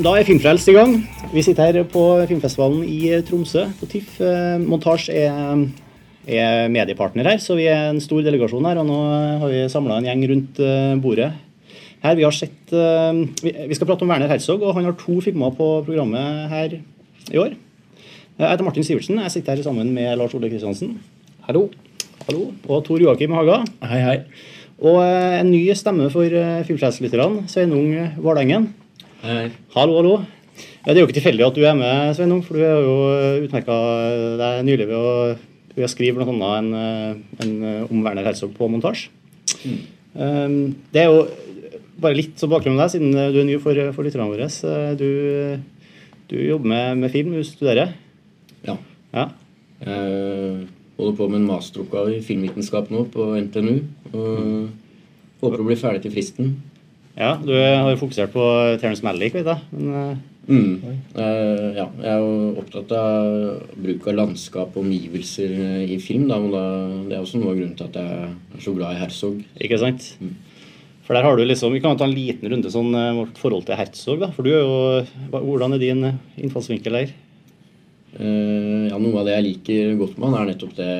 Da er Filmfrelst i gang. Vi sitter her på filmfestivalen i Tromsø, på TIFF. Eh, Montasj er, er mediepartner her, så vi er en stor delegasjon her. Og nå har vi samla en gjeng rundt eh, bordet. Her vi har sett eh, Vi skal prate om Werner Herzog, og han har to filmer på programmet her i år. Jeg heter Martin Sivertsen. Jeg sitter her sammen med Lars Ole Kristiansen. Hallo. Hallo. Og Tor Joakim Haga. Hei, hei. Og en ny stemme for filmfrelstlytterne, Sveinung Vårdengen. Hei. Hallo, hallo. Det er jo ikke tilfeldig at du er med, Sveinung, for du har jo utmerka deg nylig ved å, ved å skrive bl.a. annet enn en, om Werner Herzog på montasje. Mm. Um, det er jo bare litt så bakgrunn om deg, siden du er ny for, for lytterne våre. Du, du, jobber med, med, film, du studerer? Ja. ja. Jeg holder på med en masteroppgave i filmvitenskap nå på NTNU. Og håper å bli ferdig til fristen. Ja, du har fokusert på Terence Malick, vet jeg. Men, uh... mm. uh, ja, jeg er jo opptatt av bruk av landskap og omgivelser i film. Da, da, det er også noe av grunnen til at jeg er så glad i Herzog. Ikke sant? Mm. For der har du liksom, Vi kan ta en liten runde sånn eh, vårt forhold til Herzog. da, for du er jo, Hvordan er din innfallsvinkel der? Uh, ja, Noe av det jeg liker godt med han, er nettopp det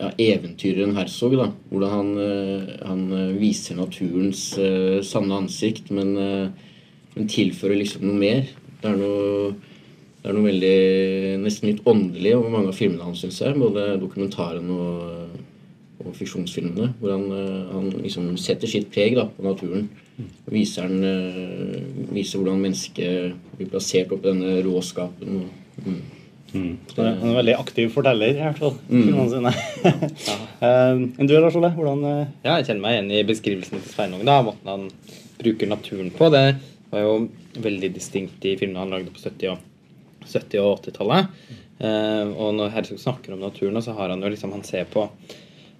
ja, eventyreren Herzog. da, Hvordan han, eh, han eh, viser naturens uh, sanne ansikt, men, uh, men, tilfører liksom noe mer. Det er noe, det er noe veldig nesten litt åndelig over mange av filmene hans, syns jeg. Både dokumentaren og, og fiksjonsfilmene. Hvor han, uh, han, liksom setter sitt preg da, på naturen. Og viser, han, viser hvordan mennesket blir plassert oppi denne råskapen. Og, mm. Mm. Så er en veldig aktiv forteller, i hvert fall. Mm. sine. ja. um, du, Lars Ole? Hvordan uh... Ja, Jeg kjenner meg igjen i beskrivelsen til Sveinung. da, Måten han bruker naturen på. Det var jo veldig distinkt i filmene han lagde på 70- og, 70 og 80-tallet. Uh, og når Herzog snakker om naturen, så har han jo liksom Han ser på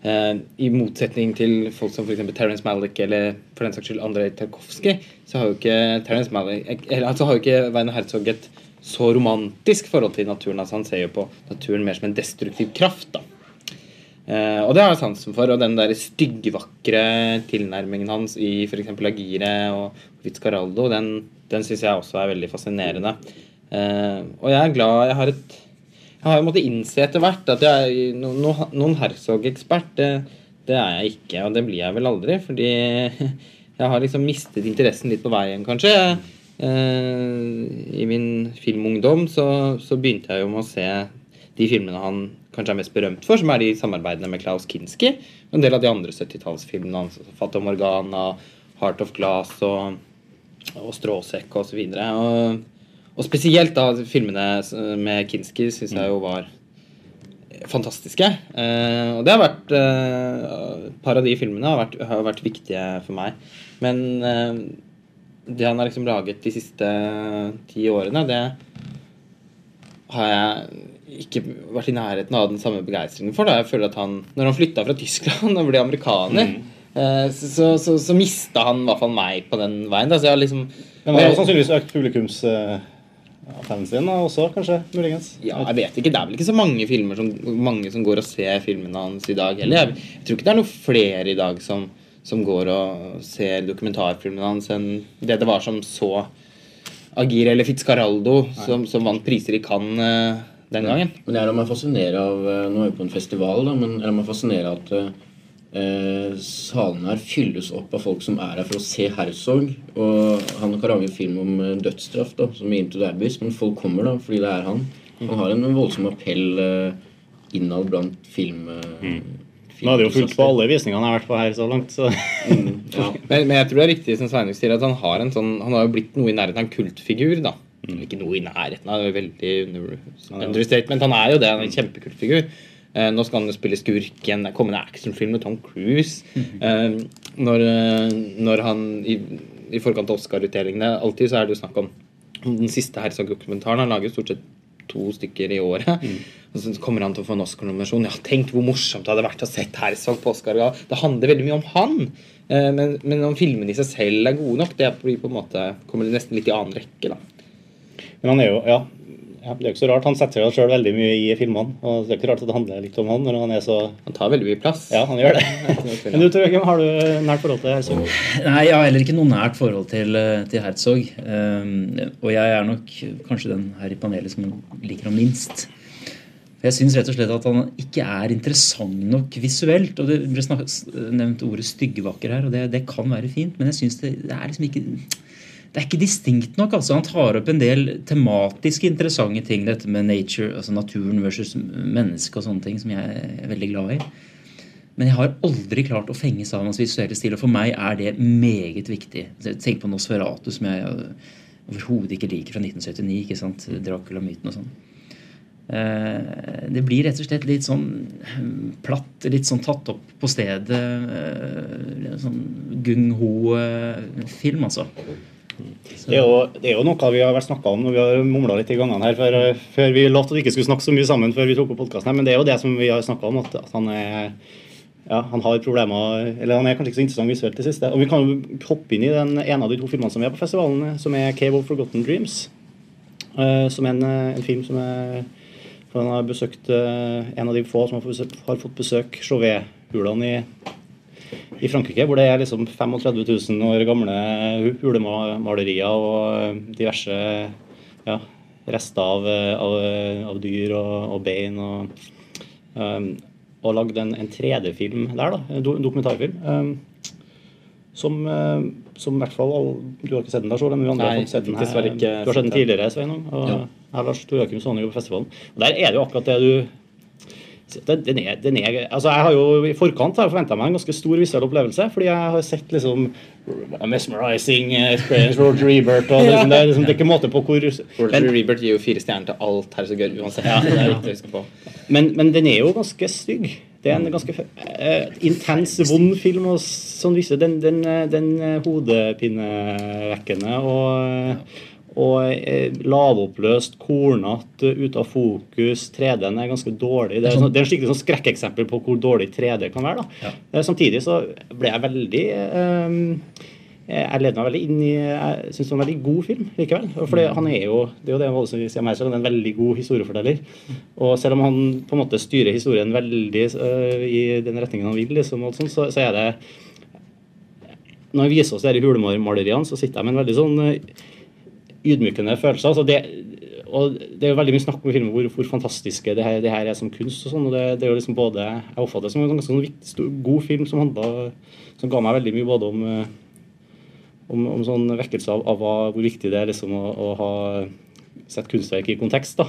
I motsetning til folk som f.eks. Terence Malick eller for den saks skyld Andrej Tarkovskij, så har jo ikke Terence Malick, eller, altså har jo ikke Werner Herzog et så romantisk forhold til naturen. altså Han ser jo på naturen mer som en destruktiv kraft. da. Eh, og det har jeg sansen for. Og den der styggvakre tilnærmingen hans i f.eks. Agire og Vizcaraldo, den, den syns jeg også er veldig fascinerende. Eh, og jeg er glad jeg har et Jeg har måttet innse etter hvert at jeg no, noen Herzog-ekspert, det, det, er jeg ikke. Og det blir jeg vel aldri, fordi jeg har liksom mistet interessen litt på veien, kanskje. I min filmungdom så, så, begynte jeg jo med å se de filmene han kanskje er mest berømt for, som er de samarbeidene med Klaus Kinski. Og en del av de andre 70-tallsfilmene hans. Fata Morgana, Heart of Glass og, og Stråsekk osv. Og, så og, og spesielt da filmene med Kinski syns jeg jo var fantastiske. Eh, og det har vært eh, Et par av de filmene har vært, har vært viktige for meg. Men eh, det han har liksom laget de siste ti årene, det har jeg ikke vært i nærheten av den samme begeistringen for. Da. Jeg føler at han, Når han flytta fra Tyskland og ble amerikaner, mm. Eh, så, så, så, så mista han i hvert fall meg på den veien. Da. Så jeg har liksom, Men han har sannsynligvis økt publikums... Fansen også, kanskje? Muligens? Ja, jeg vet ikke. Det er vel ikke så mange filmer som, mange som går og ser filmene hans i dag heller. Jeg, jeg, tror ikke det er noen flere i dag som, som går og ser dokumentarfilmene hans, enn det det var som så Agir eller Fitzcarraldo, som, som, vant priser i Cannes uh, den gangen. Men jeg lar meg fascinere av eh, Nå er vi på en festival, da, men jeg lar meg fascinere av at uh, salene her fylles opp av folk som er her for å se Herzog. Og han kan lage en film om dødsstraff, da, som i Into the Abyss, men folk kommer da fordi det er han. Han har en voldsom appell uh, innad blant film... Mm nå er det jo fullt på alle visningene jeg har vært på her så langt. Så. Mm, ja. men, men, jeg tror det er riktig som Sveinung sier, at han har en sånn Han har jo blitt noe i nærheten av en kultfigur. da mm. Ikke noe i nærheten av veldig understatement. Han er jo det. Han er en kjempekultfigur. Eh, nå skal han jo spille skurk i en kommende actionfilm med Tom Cruise. Eh, når, uh, når, han i, i forkant av Oscar-utdelingene Alltid så er det jo snakk om, om den siste Herzog-dokumentaren. Han lager jo stort sett to stykker i året. Mm. Og så kommer han til å få en Oscar-nominasjon. Ja, tenk hvor morsomt det hadde vært å sett Herzog på Oscar. Det handler veldig mye om han. Eh, men, men om filmene i seg selv er gode nok, det blir på en måte, kommer det nesten litt i annen rekke. da. Men han er jo, ja, Ja, det er jo ikke så rart. Han setter seg sjøl veldig mye i filmene. og Det er ikke rart at det handler litt om han når han er så Han tar veldig mye plass. Ja, han gjør det. Men du, Tor har du nært forhold til Herzog? Nei, jeg har heller ikke noe nært forhold til, eh, til Herzog. Um, og jeg er nok kanskje den her i panelet som liker ham minst. Jeg syns rett og slett at han ikke er interessant nok visuelt. og Det ble snakket, nevnt ordet styggvakker her, og det, det kan være fint, men jeg syns det, det er liksom ikke det er ikke distinkt nok. altså Han tar opp en del tematisk interessante ting. Dette med nature, altså naturen versus menneske og sånne ting som jeg er veldig glad i. Men jeg har aldri klart å fenges av hans visuelle stil, og for meg er det meget viktig. Tenk på Nosferatu, som jeg overhodet ikke liker fra 1979. ikke sant? Dracula-myten og sånn. Eh, det blir rett og slett litt sånn platt, litt sånn tatt opp på stedet. eh, Sånn gung-ho-film, altså. Det er, jo, det er jo noe vi har vært snakka om når vi har mumla litt i gangene her før, før vi lovte at vi ikke skulle snakke så mye sammen før vi tok opp podkasten. Men det er jo det som vi har snakka om, at, at han er ja, han har problemer Eller han er kanskje ikke så interessant visuelt det siste. Og Vi kan jo hoppe inn i den ene av de to filmene som er på festivalen, som er 'Cave of Forgotten Dreams'. Uh, som er en, eh, en film som er Han har besøkt uh, en av de få som har har fått besøk Chauvet-hulene i, i Frankrike, hvor det er liksom 35 000 år gamle hulemalerier og eh, diverse ja, rester av, eh, av, av dyr og, og bein. og um, og lagd en, en 3D-film der, da, en dokumentarfilm. Um, som, eh, som i hvert fall Du har ikke sett den der, så men vi andre har Nei, fått sett den her. Du har sett den tidligere, Sveinung. Og Ja. her, Lars Torakim så jo på festivalen. Og der er det jo akkurat det du den den er, den er, altså jeg har jo I forkant har jeg forventa meg en ganske stor visuell opplevelse. Fordi jeg har sett liksom mesmerizing experience, Roger Ebert og liksom, det, liksom, det er ikke måte på hvor Roger Ebert gir jo fire stjerner til alt her så gøy uansett. Ja. Det er viktig å huske på. Men, men den er jo ganske stygg. Det er en ganske uh, intens, vond film. og sånn viser Den, den, eh, den eh, hodepinevekkende og, og eh, lavoppløst, kornete, ute av fokus. 3D-en er ganske dårlig. Det er, sånn, det er en skikkelig sånn skrekkeksempel på hvor dårlig 3D kan være. da. Eh, Samtidig så ble jeg veldig um, jeg leder meg veldig inn i Jeg syns det er en veldig god film likevel. For han er jo det er jo det Våle sier han er en veldig god historieforteller. Og selv om han på en måte styrer historien veldig uh, i den retningen han vil, liksom, og sånn, så, så er det Når han viser oss de hulemaleriene, så sitter jeg med en veldig sånn øh, ydmykende følelser. Altså det, og det er jo veldig mye snakk om filmen hvor, hvor fantastiske det her, det her er som kunst. og sånn, og det, det er jo liksom både, Jeg oppfatter det som en ganske sånn viktig, stor- god film som, handlet, som ga meg veldig mye både om øh, om, om sånn vekkelse av, av hvor viktig det er liksom å, å ha sett kunstverk i kontekst. da.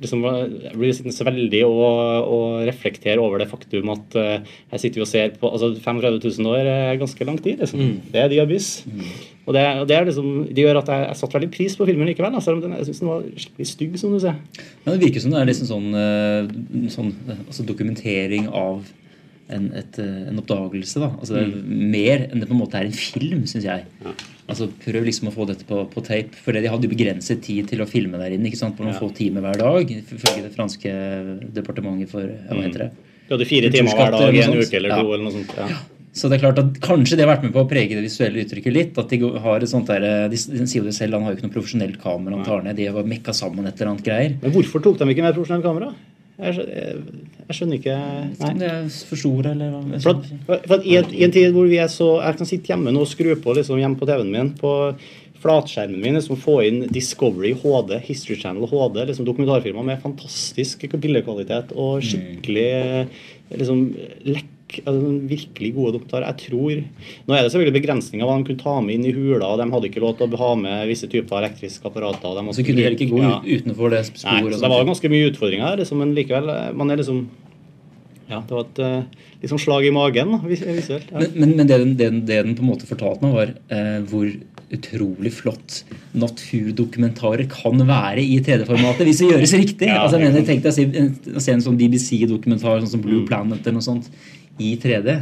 Liksom, jeg blir sittende så veldig og, og reflektere over det faktum at uh, her sitter vi og ser på altså 35 000 år er ganske lang tid. liksom. Det er diabys. Abyss. Og det, og det, er liksom, det gjør at jeg, jeg satte veldig pris på filmen likevel, da, selv om den, jeg syns den var skikkelig stygg, som du ser. Men det virker som det er liksom sånn, eh, sånn eh, altså dokumentering av en, et, eh, en oppdagelse. da. Altså det er Mer enn det på en måte er en film, syns jeg. Altså Prøv liksom å få dette på, på tape. For de hadde jo begrenset tid til å filme der inne. ikke sant, På noen Ja. få timer hver dag, ifølge det franske departementet for hva heter det? Du hadde fire timer hver dag i en uke eller to. noe eller noe sånt. Ja. Så det er klart at Kanskje det har vært med på å prege det visuelle uttrykket litt. at De har et sånt der, de, de sier jo selv, han har jo ikke noe profesjonelt kamera. han tar ned, De har mekka sammen et eller annet greier. Men hvorfor tok de ikke med profesjonelt kamera? Jeg, skjø- jeg, skjønner ikke Nei. Det er for store, eller hva? For at, for at i, en, I en tid hvor vi er så Jeg kan sitte hjemme nå og skru på liksom hjemme på TV-en min på flatskjermen min liksom få inn Discovery HD, History Channel HD, liksom dokumentarfilmer med fantastisk bildekvalitet og skikkelig liksom lekk altså, virkelig gode dokumentarer. Jeg tror Nå er det selvfølgelig begrensninger hva de kunne ta med inn i hula. og De hadde ikke lov til å ha med visse typer elektriske apparater. de Så kunne de heller ikke gå Ja. utenfor det sporet? Nei, så det var ganske mye utfordringer her, liksom, men likevel eh, Man er liksom Ja, det var et liksom slag i magen vis- visuelt. Ja. Men, men, men det, den, det, den, det den på en måte fortalte meg, var eh, hvor utrolig flott naturdokumentarer kan være i 3D-formatet hvis det gjøres riktig. Ja, altså, jeg mener, Tenk deg å se, en- se en sånn BBC-dokumentar sånn som Mm. Blue Planet eller noe sånt i 3D.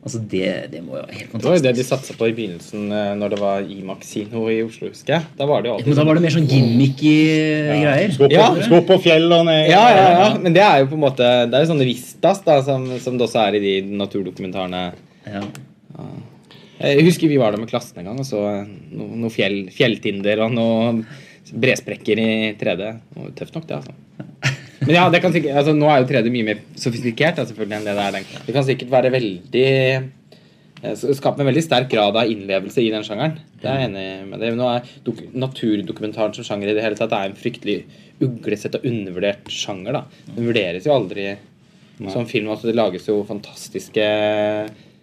Altså, Det, det må jo være helt Det var jo det de fantastisk. satsa på i begynnelsen, eh, når det var Imax kino i Oslo, husker jeg. Da var det jo alltid Men da var det mer sånn gimmicky greier. Skal opp, Ja. sko på fjell og ned Ja, ja, ja. Men det er jo på en måte Det er jo sånne vistas da, som, som det også er i de naturdokumentarene. Ja. Jeg husker vi var der med klassen en gang og så noe, noe fjell, fjelltinder og noe Bresprekker i 3D. Tøft nok, det, altså. Men ja, det kan sikkert, altså, nå er jo 3D mye mer sofistikert da, selvfølgelig enn det det er den. Det kan sikkert være veldig eh, Skape en veldig sterk grad av innlevelse i den sjangeren. Det er jeg enig med det. Nå er dok Naturdokumentaren som sjanger i det hele tatt er en fryktelig uglesett og undervurdert sjanger. da. Den vurderes jo aldri som film. altså Det lages jo fantastiske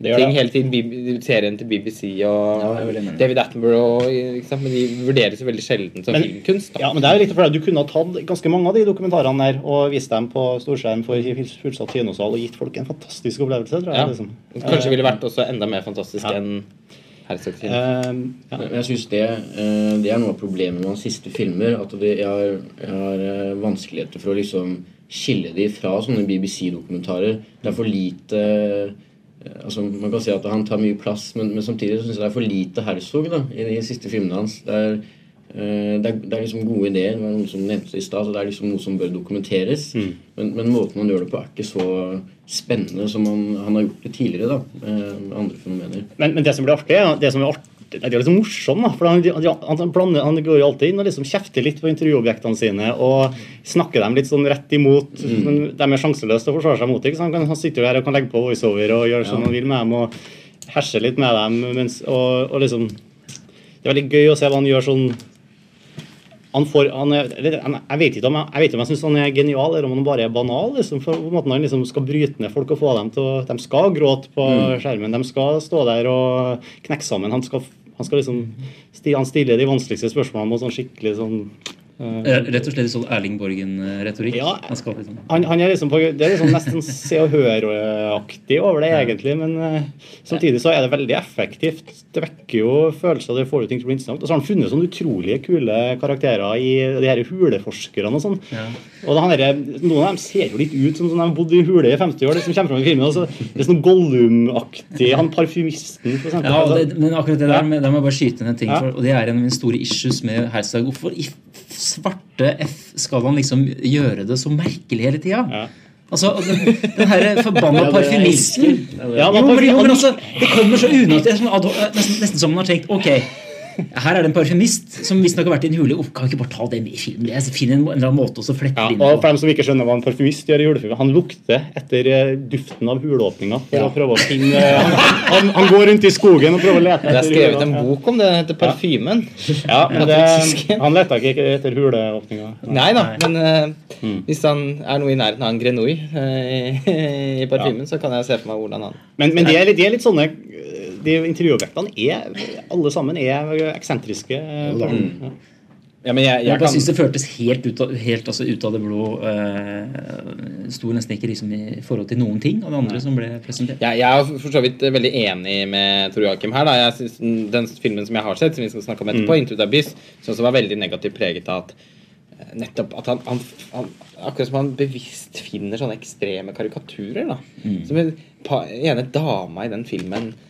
ting det. hele tiden. Serien til BBC og Ja. David Attenborough og, ikke sant? Men de vurderes jo veldig sjelden som Men- filmkunst. da. Ja, men det er jo litt deg Du kunne ha tatt ganske mange av de dokumentarene der og vist dem på storskjerm for fullsatt kinosal og gitt folk en fantastisk opplevelse. tror jeg. Ja. Liksom. Kanskje ville vært også enda mer fantastisk Ja. enn Herzog sin. Eh, ja. Jeg synes det, eh, det er noe av problemet med hans siste filmer. At det, jeg har, jeg har eh, vanskeligheter for å liksom skille de fra sånne BBC-dokumentarer. Det er for lite eh, altså Man kan si at han tar mye plass, men, men samtidig syns jeg det er for lite Herzog da, i de siste filmene hans. Det er, eh, det er, det er liksom gode ideer. Det var noen som nevnte det i stad. så Det er liksom noe som bør dokumenteres. Men, men måten han gjør det på, er ikke så spennende som han, han har gjort det tidligere. da, eh, med andre fenomener. Men, men det som blir artig, det som er artig det er liksom morsom, da. For han, han, han, han går jo alltid inn og liksom kjefter litt på intervjuobjektene sine og snakker dem litt sånn rett imot. Men de er sjanseløse til å forsvare seg mot det. Han, kan- han sitter jo her og kan legge på voiceover og gjøre som han vil med dem og herse litt med dem. Mens, og, og liksom Det er veldig gøy å se hva han gjør sånn han får, han jeg vet ikke om jeg, jeg, ikke om jeg syns han er genial, eller om han bare er banal. Liksom, for på måten Han liksom skal bryte ned folk og få dem til å De skal gråte på skjermen. De skal stå der og knekke sammen. Han skal, han skal liksom Han stiller de vanskeligste spørsmålene med sånn skikkelig sånn Rett og slett sånn Erling Borgen-retorikk. Ja. Liksom han, han er liksom på, Det er liksom nesten Se og Hør-aktig over det, egentlig. Men eh, samtidig så er det veldig effektivt. Det vekker jo følelser. Det får jo ting til å bli interessant. Og så har han funnet sånne utrolig kule karakterer i de her huleforskerne og sånn. Ja. Og er Noen av dem ser jo litt ut som sånn de har bodd i hule i 50 år. Det som kommer fram i filmen. Altså, det er sånn Gollum-aktig. Han parfymisten, for eksempel. Ja, det, men akkurat det der, med- der må jeg bare skyte inn en ting. Ja. For, og det er en av mine store issues med Herzog. Hvorfor i svarte F skal han liksom gjøre det så merkelig hele tida? Ja. Altså, den, den her forbanna Ja, parfymisten. Ja, det jo, men men, jo, men altså, Det kommer så er sånn Nesten, nesten som man har tenkt Ok, her er det en parfymist som visstnok har vært i en hule. Oh, kan vi ikke bare ta det i filmen? Jeg finner en, en eller annen måte å flette Ja, inn og for dem som ikke skjønner hva en parfymist gjør i julefilmen, han lukter etter eh, duften av huleåpninga for å prøve å finne eh, han, han, han går rundt i skogen og prøver å lete Det er skrevet en bok om det. den heter Parfymen. Ja, men det, han leta ikke etter huleåpninga. Nei da, men eh, hvis han er noe i nærheten av en grenouille uh, i parfymen, så kan jeg se for meg hvordan han Men, men de, er, litt- de er litt sånne De intervjuobjektene er Alle sammen er eksentriske. eh, personer. Ja, men jeg, Jeg, jeg bare kan synes det føltes helt ut av, helt, altså, ut av det blå. Uh, Sto nesten ikke liksom i forhold til noen ting av det andre som ble presentert. jeg, jeg er for så vidt veldig enig med Tor Joakim her. Da. Jeg synes den, filmen som jeg har sett, som vi skal snakke om etterpå, Into the Abyss, som var veldig negativt preget av at eh, nettopp at han, han, han Akkurat som han bevisst finner sånne ekstreme karikaturer. da Som en ene dama i den filmen eh,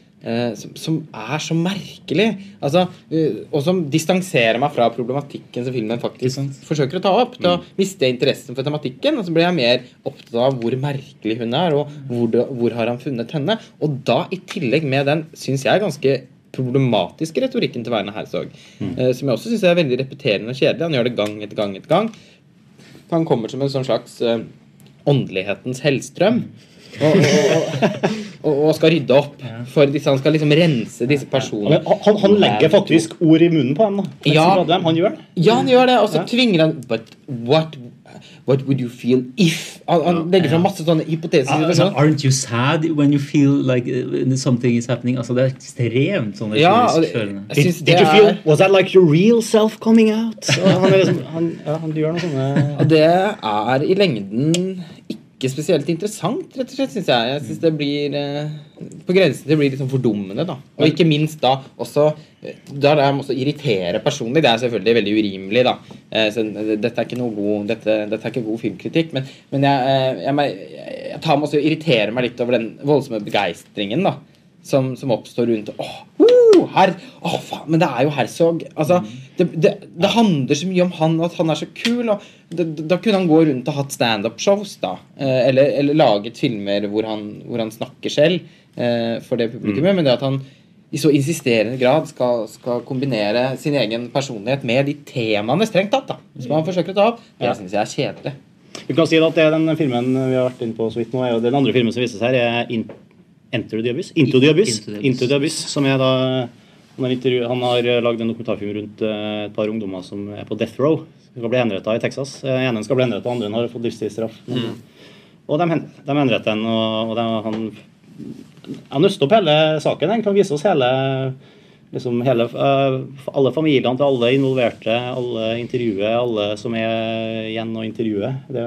som, som er så merkelig. Altså, eh, og som distanserer meg fra problematikken som filmen faktisk forsøker å ta opp. Da mister jeg interessen for tematikken, og så blir jeg mer opptatt av hvor merkelig hun er, og hvor, det, hvor har han funnet henne. Og da, i tillegg med den, syns jeg, ganske problematiske retorikken til Werner Herzog, mm. som jeg også syns er veldig repeterende og kjedelig. Han gjør det gang etter gang etter gang. Han kommer som en sånn slags eh, åndelighetens Hellstrøm. Og, og, og, og, og skal rydde opp. For disse, han skal liksom rense disse personene. Ja, han, han legger faktisk ord i munnen på dem. da. Ja. han dem. Han gjør det. Ja, han gjør det, og så Ja. tvinger han But what, what would you feel if Han, han legger fram masse sånne hypoteser. Altså, aren't you sad when you feel like uh, something is happening? Altså, det er ekstremt sånn Ja, følende. Did, did det you feel, Was that like your real self coming out? Han, liksom, han, ja, han gjør noe sånne Og det er i lengden ikke spesielt interessant, rett og slett, syns jeg. Jeg synes det blir eh, på grensen til å bli litt sånn fordummende, da. Og ikke minst da også Da Da er det også irritere personlig. Det er selvfølgelig veldig urimelig, da. Eh, så dette er ikke noe god Dette, dette er ikke god filmkritikk, men, men jeg, eh, jeg, jeg, jeg tar meg også og irriterer meg litt over den voldsomme begeistringen, da. Som, som oppstår rundt Åh, uh, her, åh, faen, Men det er jo Herzog. Altså, det, det, det handler så mye om han, og at han er så kul. Det, da kunne han gå rundt og hatt standup-shows, da. Eh, eller, eller laget filmer hvor han, hvor han snakker selv eh, for det publikummet. Men det at han i så insisterende grad skal, skal kombinere sin egen personlighet med de temaene strengt tatt, da, som han forsøker å ta opp, det Ja. syns jeg er kjedelig. Vi kan si at det den filmen vi har vært inne på så vidt nå, er den andre filmen som vises her, er In Enter the Abyss. Into the Abyss. Into the Abyss. Into the Abyss som er da han har, han har eh, lagd en dokumentarfilm rundt eh, et par ungdommer som er på death row. Som skal bli henretta i Texas. Eh, ene skal bli henretta, andre har fått livstidsstraff. Og de, de henretter den, og, og de, han han nøster opp hele saken. Han kan vise oss hele liksom hele, alle familiene til alle involverte, alle intervjuet, alle som er igjen å intervjue. Det,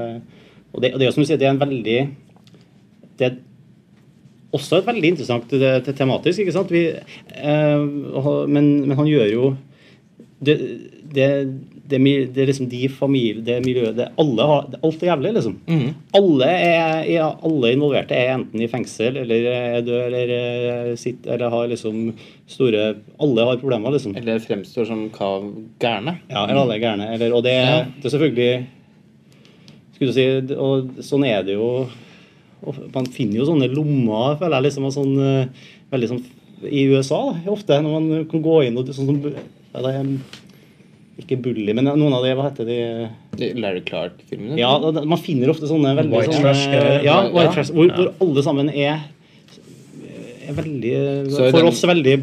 og det, og det som du sier, det er en veldig Det er også et veldig interessant det, det, tematisk, ikke sant? Vi, eh, men, men han gjør jo det, det, det, det liksom de familie, det miljøet det, alle har, Alt er jævlig, liksom. Alle, er, ja, alle involverte er enten i fengsel eller er død eller, eh, sitter, eller har liksom store Alle har problemer, liksom. Eller fremstår som kav gærne. Ja, eller alle er gærne. Eller, og det, det er selvfølgelig Skulle du si Og sånn er det jo Man finner jo sånne lommer, føler jeg, liksom, sånn, eh, veldig sånn i USA da, ofte, når man kan gå inn og sånn som ja, det er, Ikke bully, men noen av de Hva heter de? Larry Clark-filmene. Ja, da- Man finner ofte sånne veldig White sånne, trash, Ja, White ja. trash, hvor, hvor alle sammen er veldig Så For den- oss veldig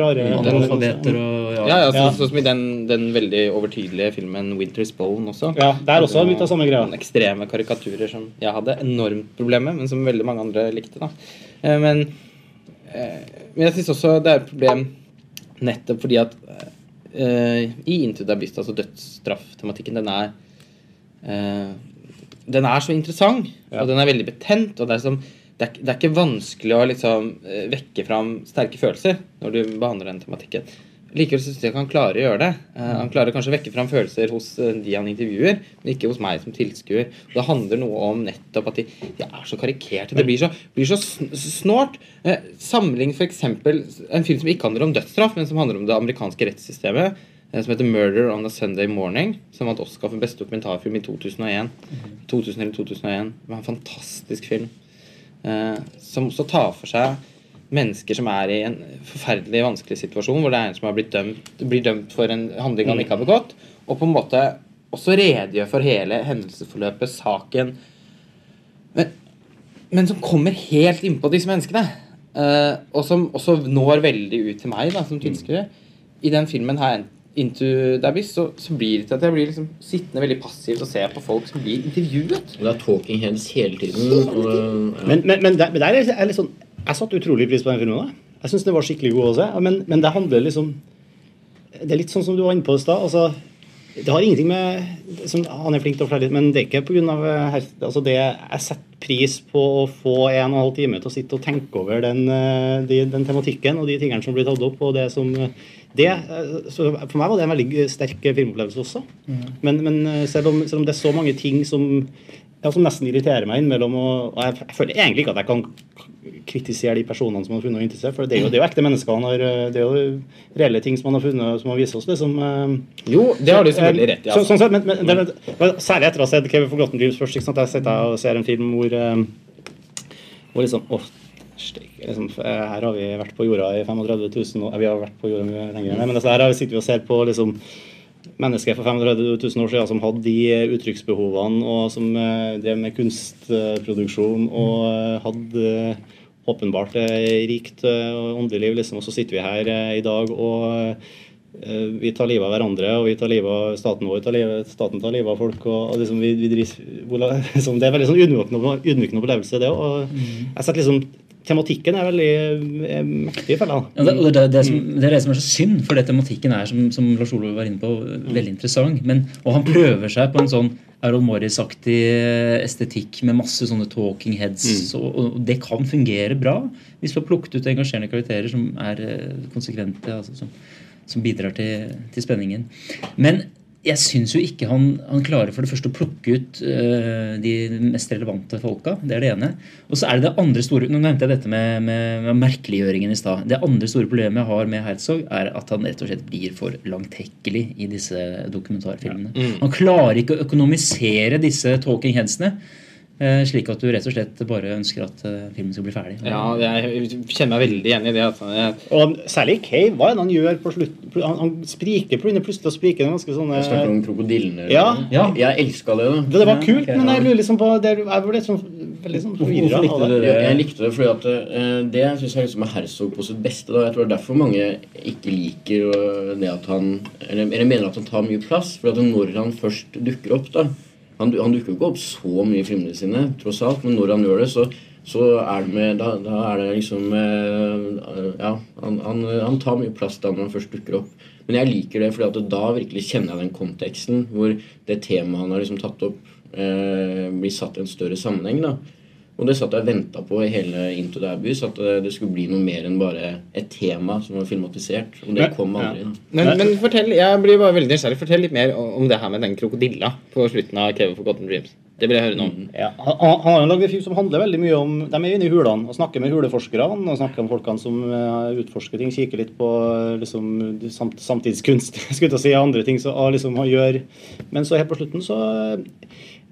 rare Analfabeter og Ja, ja, så, Ja. Sånn som i den, den veldig overtydelige filmen 'Winter's Bone' også. Ja, det er også litt av samme greia. Ekstreme karikaturer som jeg hadde enormt problem med, men som veldig mange andre likte. da. Eh, Men, eh, men jeg syns også det er et problem nettopp fordi at uh, i Into the Abyss, altså dødsstrafftematikken, den er uh, Den er så interessant, Ja. og den er veldig betent. og det er som det er, det er ikke vanskelig å liksom eh, vekke fram sterke følelser når du behandler den tematikken. Likevel syns jeg han klarer å gjøre det. Eh, han klarer kanskje å vekke fram følelser hos eh, de han intervjuer, men ikke hos meg som tilskuer. Det handler noe om nettopp at de, de er så karikerte. Det blir så, blir så sn- snålt. Eh, Sammenlign f.eks. en film som ikke handler om dødsstraff, men som handler om det amerikanske rettssystemet. Som heter 'Murder on a Sunday Morning', som vant Oscar for beste dokumentarfilm i 2001. 2000 eller 2001. Det var en fantastisk film som også tar for seg mennesker som er i en forferdelig vanskelig situasjon, hvor det er en som har blitt dømt, blir dømt for en handling han ikke har begått, og på en måte også redegjør for hele hendelsesforløpet, saken men, men som kommer helt innpå disse menneskene. eh, og som også når veldig ut til meg da, som tilskuer. I den filmen her, Into the Abyss, så, så blir det til at jeg blir liksom sittende veldig passivt og ser på folk som blir intervjuet. Og det er talking heads hele tiden. Og, ja. Men, men, men, der, men der er litt sånn Jeg satte utrolig pris på den filmen. da. Jeg syns den var skikkelig god også. Men, men det handler liksom Det er litt sånn som du var inne på i stad. Altså, det har ingenting med som, Han er flink til å flere litt, men det er ikke pga. Altså det, jeg setter pris på å få en og en halv time til å sitte og tenke over den, eh, de, den tematikken og de tingene som blir tatt opp. og det som det, eh, så For meg var det en veldig sterk filmopplevelse også. Men, men eh, selv, om, selv om det er så mange ting som ja, som nesten irriterer meg innimellom. Og, og jeg, jeg føler egentlig ikke at jeg kan kritisere de personene som har funnet å interessant, for det er jo, det er jo ekte mennesker. Han har, det er jo reelle ting som han har funnet, som han viser oss. liksom. eh, Jo, det har du selvfølgelig rett i. så, Altså. sånn sett, men, men det, men, særlig etter å ha sett Kevin Forgotten Dreams først. ikke sant? Jeg sitter og ser en film hvor, eh, hvor liksom steik, liksom, eh, Her har vi vært på jorda i 35 000 år. Vi har vært på jorda mye lenger, men altså, her sitter vi og ser på liksom mennesker for 35 000 år siden som hadde de eh, uttrykksbehovene, og som eh, drev med kunstproduksjon og eh, hadde eh, åpenbart eh, rikt eh, åndelig liv. Liksom. Og så sitter vi her eh, i dag og eh, vi tar livet av hverandre, og vi tar livet av staten vår, tar livet, staten tar livet av folk. og, og liksom, vi, vi driver, liksom, Det er veldig sånn ydmykende, ydmykende opplevelse, det òg. Jeg setter liksom Tematikken er veldig eh, mektig, føler jeg. Ja, det, det, det, som, det er det som er så synd, for det tematikken er, som, som Lars Olo var inne på, veldig interessant. Men, og han prøver seg på en sånn Errol Morris-aktig estetikk med masse sånne talking heads. Så, og det kan fungere bra hvis vi har plukket ut engasjerende karakterer som er eh, konsekvente, altså, som, som bidrar til, til spenningen. Men jeg syns jo ikke han, han klarer for det første å plukke ut uh, de mest relevante folka. Det er det ene. Og så er det det andre store Nå nevnte jeg dette med, med, med merkeliggjøringen i stad. Det andre store problemet jeg har med Herzog, er at han rett og slett blir for langtekkelig i disse dokumentarfilmene. Han klarer ikke å økonomisere disse talking headsene. Eh, slik at du rett og slett bare ønsker at eh, filmen skal bli ferdig. Ja, jeg kjenner meg veldig igjen i det. Altså. Jeg, Og særlig Cave, hva er det han gjør på slutt? Han, han spriker begynner plutselig å sprike. ganske sånne Jeg snakker om krokodillene. Ja. Ja. Jeg elska det. da det, det var Ja, kult, ok, men ja. jeg lurer liksom på det, Jeg ble veldig sånn Hvorfor- forvirra likte av du det. det? Jeg, likte det fordi at eh, det syns jeg liksom er Herzog på sitt beste. da Jeg tror det er derfor mange ikke liker det at han Eller, eller mener at han tar mye plass. For at når han først dukker opp da Han, han dukker jo ikke opp så mye i filmene sine, tross alt, men når han gjør det, så, så er det med Da, da er det liksom eh, Ja, han, han, han tar mye plass da når han først dukker opp. Men jeg liker det fordi da virkelig kjenner jeg den konteksten hvor det temaet han har liksom tatt opp, eh, blir satt i en større sammenheng. da og det satt jeg og venta på i hele Into the Abyss, at eh, det skulle bli noe mer enn bare et tema som var filmatisert. Og det Men- kom aldri. Ja. men, men fortell, jeg blir bare veldig nysgjerrig. Fortell litt mer om det her med den krokodilla på slutten av Cave for Gotten Dreams. Det vil jeg høre noe om. Ja, han, han har jo lagd en film som handler veldig mye om De er inne i hulene og snakker med huleforskerne og snakker om folkene som eh, utforsker ting. Kikker litt på eh, liksom, samt, samtidskunst skulle jeg si, andre ting som liksom, han gjør. Men så helt på slutten så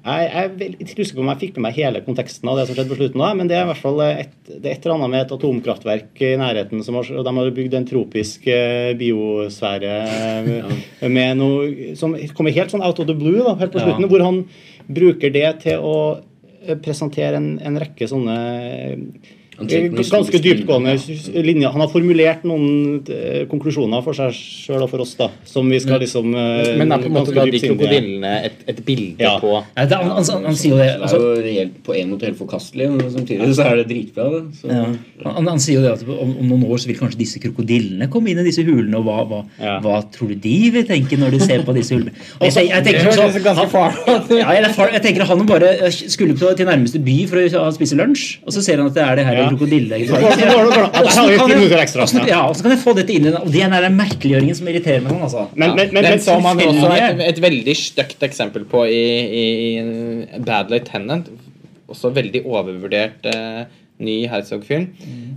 jeg, jeg er jeg husker ikke om jeg fikk med meg hele konteksten av det som skjedde på slutten, da, men det er i hvert fall et, det er et eller annet med et atomkraftverk i nærheten. Som har, og de har bygd en tropisk eh, biosfære eh, med noe som kommer helt sånn out of the blue da, helt på Ja. hvor han bruker det til å eh, presentere en, en rekke sånne Han eh, ganske dyptgående linje. Han har formulert noen eh, konklusjoner for seg sjøl og for oss, da, som vi skal liksom eh, Men er på en måte da de krokodillene et, et bilde Ja. på ja, det, han, han, han sier jo det. altså, det Altså, er jo reelt, på en måte helt forkastelig, men samtidig så er det dritbra. Det, Så, ja. han, han sier jo det at om, om noen år så vil kanskje disse krokodillene komme inn i disse hulene. Og hva, hva, Ja. hva tror du de vil tenke når de ser på disse hulene? Og jeg, jeg, tenker så, sånn, ut. ja, jeg, jeg tenker Han bare skulle til til nærmeste by for å spise lunsj, og så ser han at det er det her Ja. krokodille... Så går det- går det- Og så Her har vi kan ti jeg- minutter ekstra. og så- Ja, og så kan jeg få dette inn i den, og det er den merkeliggjøringen som irriterer meg sånn, altså. Men, men, men, men så man også et, et veldig stygt eksempel på i, i, i Bad Lieutenant. Også veldig overvurdert eh, ny Herzog-film.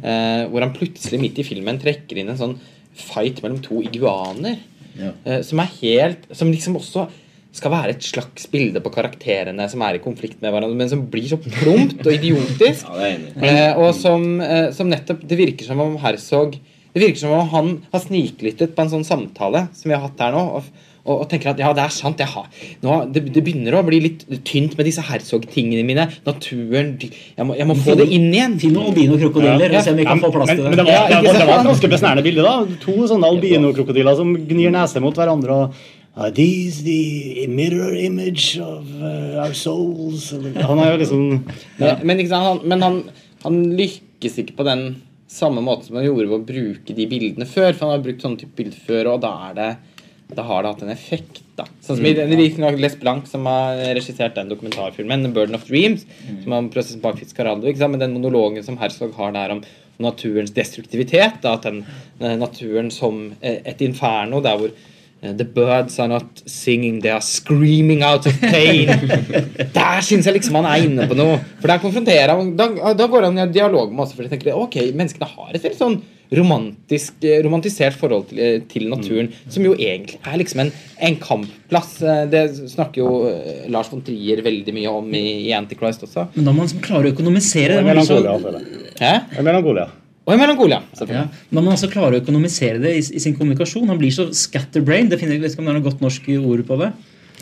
Eh, hvor han plutselig midt i filmen trekker inn en sånn fight mellom to iguaner. Ja. Eh, som er helt Som liksom også skal være et slags bilde på karakterene som er i konflikt med hverandre, men som blir så plumpt og idiotisk. ja. Eh, og som, eh, som nettopp Det virker som om Herzog Det virker som om han har sniklyttet på en sånn samtale som vi har hatt her nå. Og, og, og tenker at ja, det er sant. Jeg har, nå, det, det begynner å bli litt tynt med disse Herzog-tingene mine. Naturen Jeg må, jeg må få det inn igjen. Finn noen albino-krokodiller Ja. og se om vi kan få plass men, til men det det. var, Ja, det, var, det var et ganske besnærende bilde. da To sånne albinokrokodiller som gnir nese mot hverandre. og Are these the mirror image of uh, our souls? Han er jo liksom Men, men, ikke sant, han, men han, han lykkes ikke på den samme måte som han gjorde ved å bruke de bildene før. For han har brukt sånne type bilder før, og da, er det, da har det hatt en effekt. da Sånn som i Mm. riktignok Les Blanc, som har regissert den dokumentarfilmen, 'The Burden of Dreams', Mm. som han prosessen bak Fitzcarraldo. Ikke sant? Men den monologen som Herzog har der om naturens destruktivitet, da, at den naturen som eh, et inferno, der hvor The birds are not singing, they are screaming out of pain. Der syns jeg liksom han er inne på noe. For der konfronterer han Da, da går han i dialog med oss, for jeg tenker ok, menneskene har et veldig sånn romantisk, eh, romantisert forhold til, eh, til naturen, som jo egentlig er liksom en, en kampplass. Eh, Det snakker jo eh, Lars von Trier veldig mye om i, i Antichrist også. Men da må man liksom klare å økonomisere det. det er Melankolia. Og i Melankolia. Ja, da man altså klarer å økonomisere det i, i sin kommunikasjon. Han blir så scatterbrain. Det finner jeg ikke om det er noe godt norsk ord på det.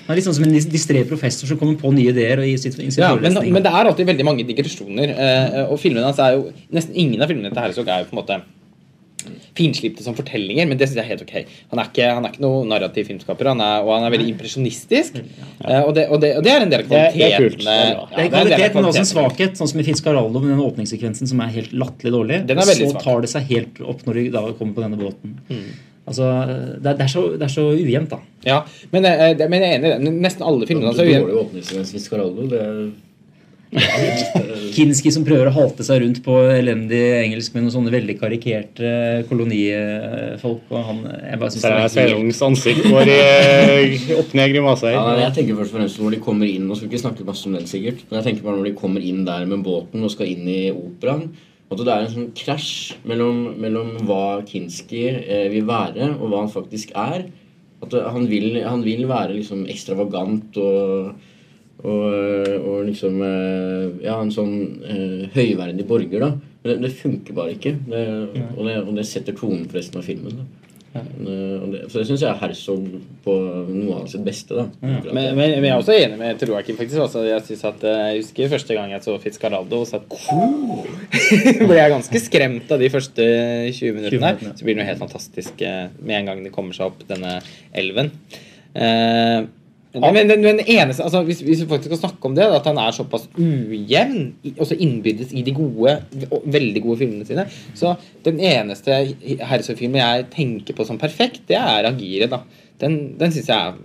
Han er litt sånn som en dis- distré professor som kommer på nye ideer og gir sitt, sitt Ja, men, men det er alltid veldig mange digresjoner. Eh, og filmene hans er jo Nesten ingen av filmene til Herzog er jo på en måte finslipte som fortellinger, men det syns jeg er helt ok. Han er ikke, han er ikke noen narrativ filmskaper, han er, og han er veldig impresjonistisk. Eh, og, det, og, det, og det er en del av Det er- det er kvalitetene. kult. Det er. Ja, kvalitet, men også en svakhet. Sånn som i Fitzcarraldo med den åpningssekvensen som er helt latterlig dårlig. Den er så svak. tar det seg helt opp når de da kommer på denne båten. Mm. Altså, det, er- det, er så, det er så ujevnt, da. Ja, men, eh, det, men jeg er enig i det. Nesten alle filmene hans er Det Kinski som prøver å halte seg rundt på elendig engelsk med noen sånne veldig karikerte kolonifolk. Og han, jeg bare synes Så det er Sveinungs ansikt går i opp ned grimaser. Ja, jeg tenker først og fremst når de kommer inn Nå skal vi ikke snakke masse om den sikkert Men jeg tenker bare når de kommer inn der med båten Og skal inn i operaen At det er en sånn krasj mellom, mellom hva Kinski eh, vil være Og hva han faktisk er At eh, han vil, han vil være liksom ekstravagant og, Og, og liksom eh, Ja, en sånn eh, høyverdig borger, da. Men det, det funker bare ikke. Det, og, det, og det setter tonen for resten av filmen. da. ja. det, så det syns jeg er Herzog på noe av sitt beste. da. ja. Men, men, men jeg er også enig med Troakim. faktisk også. Jeg synes at, eh, jeg husker første gang jeg så Fitzcarraldo, så at, ble jeg ganske skremt av de første 20 minuttene. Så blir det noe helt fantastisk eh, med en gang det kommer seg opp denne elven. Eh, men, men, men den eneste, altså, hvis, hvis vi faktisk skal snakke om det, at han er såpass ujevn, også innbyrdes i de gode, veldig gode filmene sine Så den eneste Herzog-filmen jeg tenker på som perfekt, det er Agire. da. Den, den synes jeg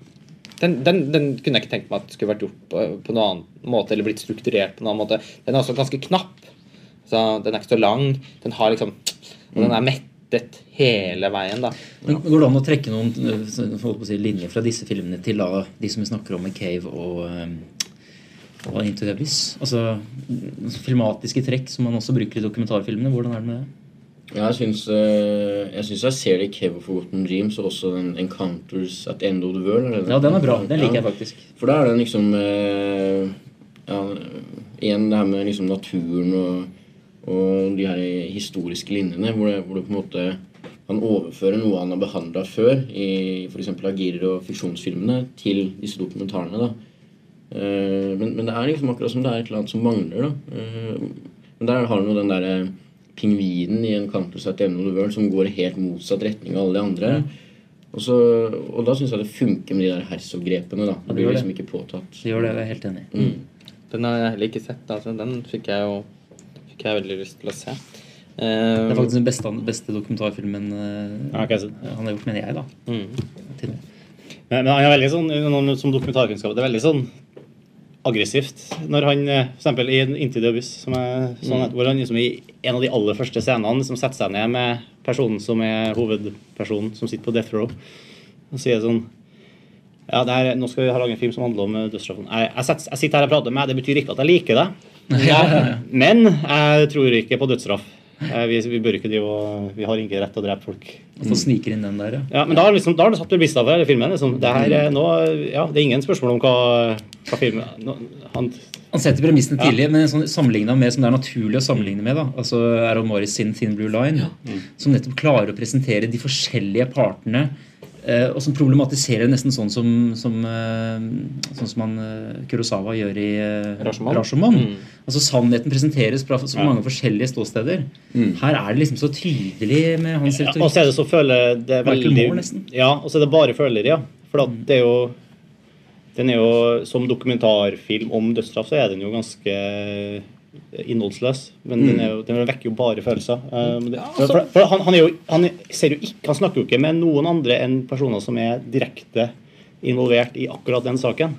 den, den, den kunne jeg ikke tenkt meg at skulle vært gjort på, på noen annen måte, eller blitt strukturert på noen annen måte. Den er også ganske knapp. Så den er ikke så lang. Den har liksom Og den er mettet hele veien, da. Men Går det an å trekke noen å si, linjer fra disse filmene til da, de som vi snakker om med Cave og, øh, og Into the Abyss? Altså mm, filmatiske trekk som man også bruker i dokumentarfilmene. Hvordan er det med det? Ja, jeg syns eh, jeg, jeg ser det i Cave of Forgotten Dreams og også den Encounters at End of the World. er Ja, den er bra. Den liker Ja. jeg faktisk. For da er det liksom eh, ja, Igjen det her med liksom naturen og, og de her historiske linjene, hvor det, hvor det på en måte han overfører noe han har behandla før, i f.eks. Agirer og fiksjonsfilmene, til disse dokumentarene. da. Eh, men, men det er liksom akkurat som det er et eller annet som mangler. da. Eh, men der har du den derre pingvinen i en End of the World som går i helt motsatt retning av alle de andre. Og, så, og da syns jeg det funker med de der Herzog-grepene. da. Det det blir liksom ikke påtatt. Det gjør det, jeg er helt enig. Mm. Den har jeg heller ikke sett. Altså. Den fikk jeg jo fikk jeg veldig lyst til å se. Det er Eh, faktisk den beste, beste dokumentarfilmen øh, Ja, okay. han har gjort, mener jeg, da. mm. Men, men han er veldig sånn, som dokumentarkunnskap, det er veldig sånn aggressivt. Når han, eh, for i Into the Abyss, som er sånn mm. hvor han liksom i en av de aller første scenene liksom setter seg ned med personen som er hovedpersonen, som sitter på death row, og sier sånn ja, det er, Nå skal vi ha laget en film som handler om eh, dødsstraffen. Jeg, jeg, jeg sitter her og prater med deg, det betyr ikke at jeg liker deg. Men jeg tror ikke på dødsstraff. Eh, Vi, vi bør ikke drive og Vi har ikke rett til å drepe folk. Og så sniker inn den der, ja. Ja, men da har liksom, da har du satt premissene for hele filmen. Liksom. Det, her, er nå, ja, det er ingen spørsmål om hva, hva filmen nå, han, Han setter premissene tidlig, men sånn, sammenligna med som det er naturlig å sammenligne med. da, altså Errol Morris sin Thin Blue Line, som nettopp klarer å presentere de forskjellige partene. Eh, og som problematiserer nesten sånn som, som, eh, sånn som han, eh, Kurosawa gjør i Rashomon. Mm. Altså Sannheten presenteres fra så mange forskjellige ståsteder. Her er det liksom så tydelig med hans ja, Og så er det så føler det er veldig. Ja, og så er det bare føler, ja. For at det er jo Den er jo Som dokumentarfilm om dødsstraff, så er den jo ganske innholdsløs. Men den, er jo, den vekker jo bare følelser. Um, det, for, for, for han, han, jo, han ser jo ikke Han snakker jo ikke med noen andre enn personer som er direkte involvert i akkurat den saken.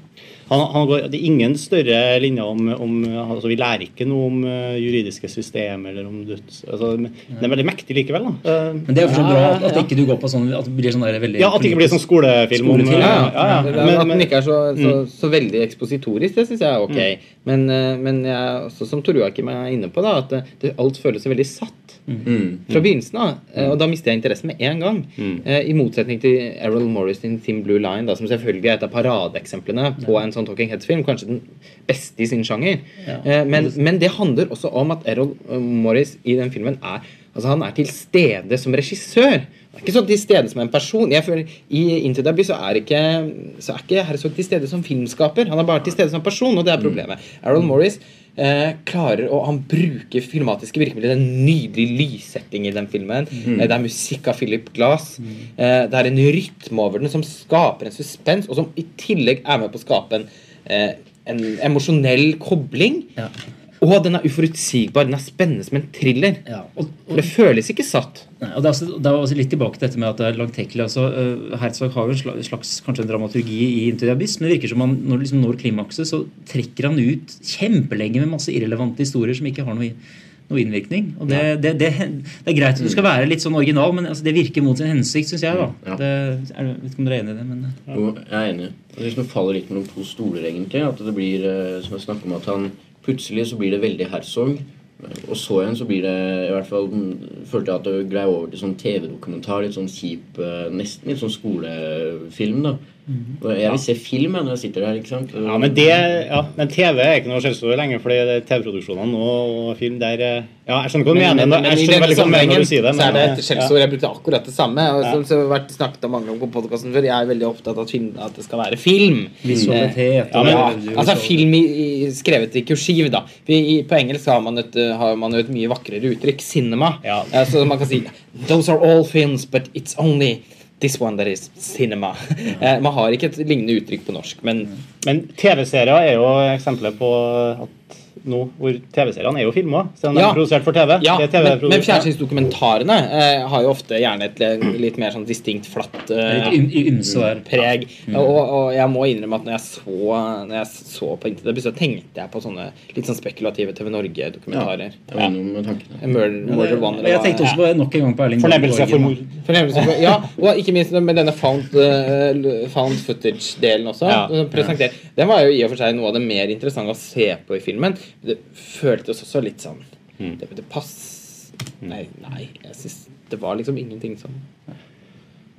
Han, han går, det er ingen større linjer om, om altså Vi lærer ikke noe om uh, juridiske systemer eller om døds... Altså, det er veldig mektig likevel. da. Uh, Men det er jo for så bra at, at ikke du går på sånn At det blir sånn der veldig ja, At det ikke blir sånn skolefilm om Skolefilm, ja, Ja, ja, er, Men, at den ikke er så, så, så veldig ekspositorisk, det syns jeg er ok. Men, eh, men jeg, også som Tor Joakim er inne på, da, at det, det, alt føles veldig satt Mm. fra begynnelsen av. eh, Og da mister jeg interessen med en gang. Mm. I motsetning til Errol Morris sin Thin Blue Line, da, som selvfølgelig er et av paradeeksemplene på en sånn Talking Heads-film. Kanskje den beste i sin sjanger. Ja. Men, men det handler også om at Errol eh, Morris i den filmen er Altså Han er til stede som regissør. Han er ikke sånn til stede som en person. Jeg føler I Into the Abyss så er ikke Så er ikke Herzog til stede som filmskaper. Han er bare til stede som person, og det er problemet. Errol Morris eh, klarer å Han bruker filmatiske virkemidler. Det er en nydelig lyssetting i den filmen. Eh, det er musikk av Philip Glass. Eh, det er en rytme over den som skaper en suspens, og som i tillegg er med på å skape en, eh, en emosjonell kobling. Ja. Og den er uforutsigbar. Den er spennende som en thriller. Ja, og, og, det føles ikke satt. Nei, og det er, også, det er også litt tilbake til dette med at det er langtekkelig. Altså, uh, Herzog har jo en slags kanskje en dramaturgi i Into men det virker som han når det liksom når klimakset, så trekker han ut kjempelenge med masse irrelevante historier som ikke har noe, noe innvirkning. Og det, det, det, det er greit at du skal være litt sånn original, men altså, det virker mot sin hensikt, syns jeg. da. Ja. Det, jeg vet ikke om dere er enig i det, men uh, Jo, jeg er enig. Det liksom faller litt mellom to stoler, egentlig. At det blir, eh, som jeg snakker om, at han plutselig så blir det veldig Herzog. Og så igjen så blir det i hvert fall Følte jeg at det glei over til sånn TV-dokumentar. Litt sånn kjip, eh, nesten litt sånn skolefilm, da. Og Jeg vil se film når jeg sitter der. ikke sant? Ja, men, det, ja, men TV er ikke noe skjellsord lenger, fordi det TV-produksjonene nå og film der eh, Ja, jeg skjønner hva du mener, men, i jeg skjønner veldig godt når du sier det. så er det et ja. skjellsord. Jeg brukte akkurat det samme. Og Ja. som som har vært snakket om mange om på podkasten før, jeg er veldig opptatt av at, film, at det skal være film. Visualitet. Ja, men- Ja, altså film i, i, skrevet i kursiv, da. I, på engelsk har man, et, uh, har man jo et mye vakrere uttrykk. Cinema. Ja. Eh, så man kan si Those are all films, but it's only this one that is cinema. Eh, man har ikke et lignende uttrykk på norsk, men Men TV-serier er jo eksempler på at nå hvor TV-seriene er jo filma, selv om de Ja. er produsert for TV. Ja, det er men, men fjernsynsdokumentarene eh, har jo ofte gjerne et litt mer sånn distinkt flatt eh, Litt preg. ymse Og, og jeg må innrømme at når jeg så, når jeg så på Internet, så tenkte jeg på sånne litt sånn spekulative TV Norge-dokumentarer. Var. Murder, ja, One jeg tenkte også på nok en gang på Erling Fornemmelse for mor mord. Fornemmelse for- Ja, og ikke minst med denne found, uh, found footage-delen også. Ja. Den var jo i og for seg noe av det mer interessante å se på i filmen. Det føltes også litt sånn Det, det pass... Nei, nei, jeg synes det var liksom ingenting sånn.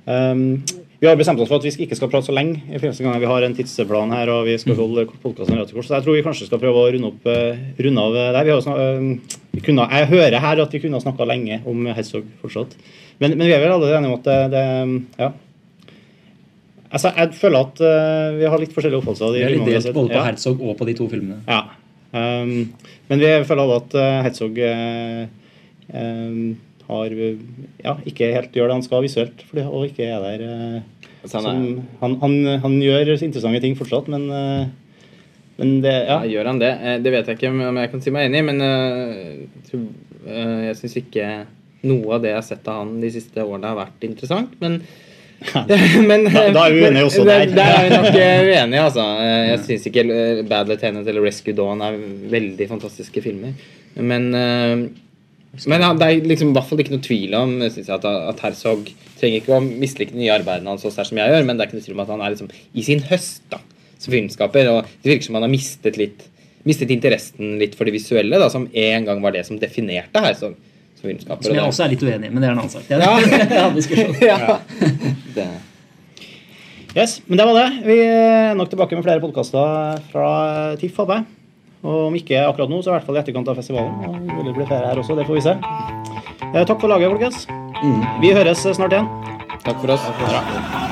Um, vi har bestemt oss for at vi ikke skal prate så lenge. i fremste gang Vi har en tidsplan her, og vi skal holde podkasten i kort. Så jeg tror vi kanskje skal prøve å runde, opp, eh, runde av der. Vi har snak, eh, vi kunne, jeg hører her at vi kunne ha snakka lenge om Herzog fortsatt. Men, men vi er vel alle enige om at det, det Ja. Altså, jeg føler at uh, vi har litt forskjellige oppfattelser Vi er litt delt både på Ja. Herzog og på de to filmene. Ja. Um, men vi føler at uh, Herzog uh, um, har ja, ikke helt gjør det han skal visuelt, fordi, og ikke er der Altså, han som, er- han, han, han gjør interessante ting fortsatt, men, men det Ja, Ja. gjør han det? Eh, Det vet jeg ikke om jeg kan si meg enig i, men eh, eh, jeg syns ikke noe av det jeg har sett av han de siste årene, har vært interessant. Men, men Da- da er vi uenige også der. Der er vi nok eh, uenige, altså. Eh, Jeg syns ikke eh, Bad Lieutenant eller Rescue Dawn er veldig fantastiske filmer. Men men ja, det er liksom i hvert fall ikke noe tvil om synes jeg, at, at Herzog trenger ikke å mislike de nye arbeidene hans så sterkt som jeg gjør, men det er ikke noe tvil om at han er liksom i sin høst da, som filmskaper. Og det virker som han har mistet litt mistet interessen litt for det visuelle, da, som en gang var det som definerte Herzog som. Som jeg også er litt uenig i, men det er en annen sak. Det er, Ja. ja. Yes, men det var det. Vi er nok tilbake med flere podkaster fra TIFF, håper jeg. Og om ikke akkurat nå, så i hvert fall i etterkant av festivalen. Og det vil bli flere her også, det får vi se. Eh, Takk for laget, folkens. Vi høres snart igjen. Takk for oss.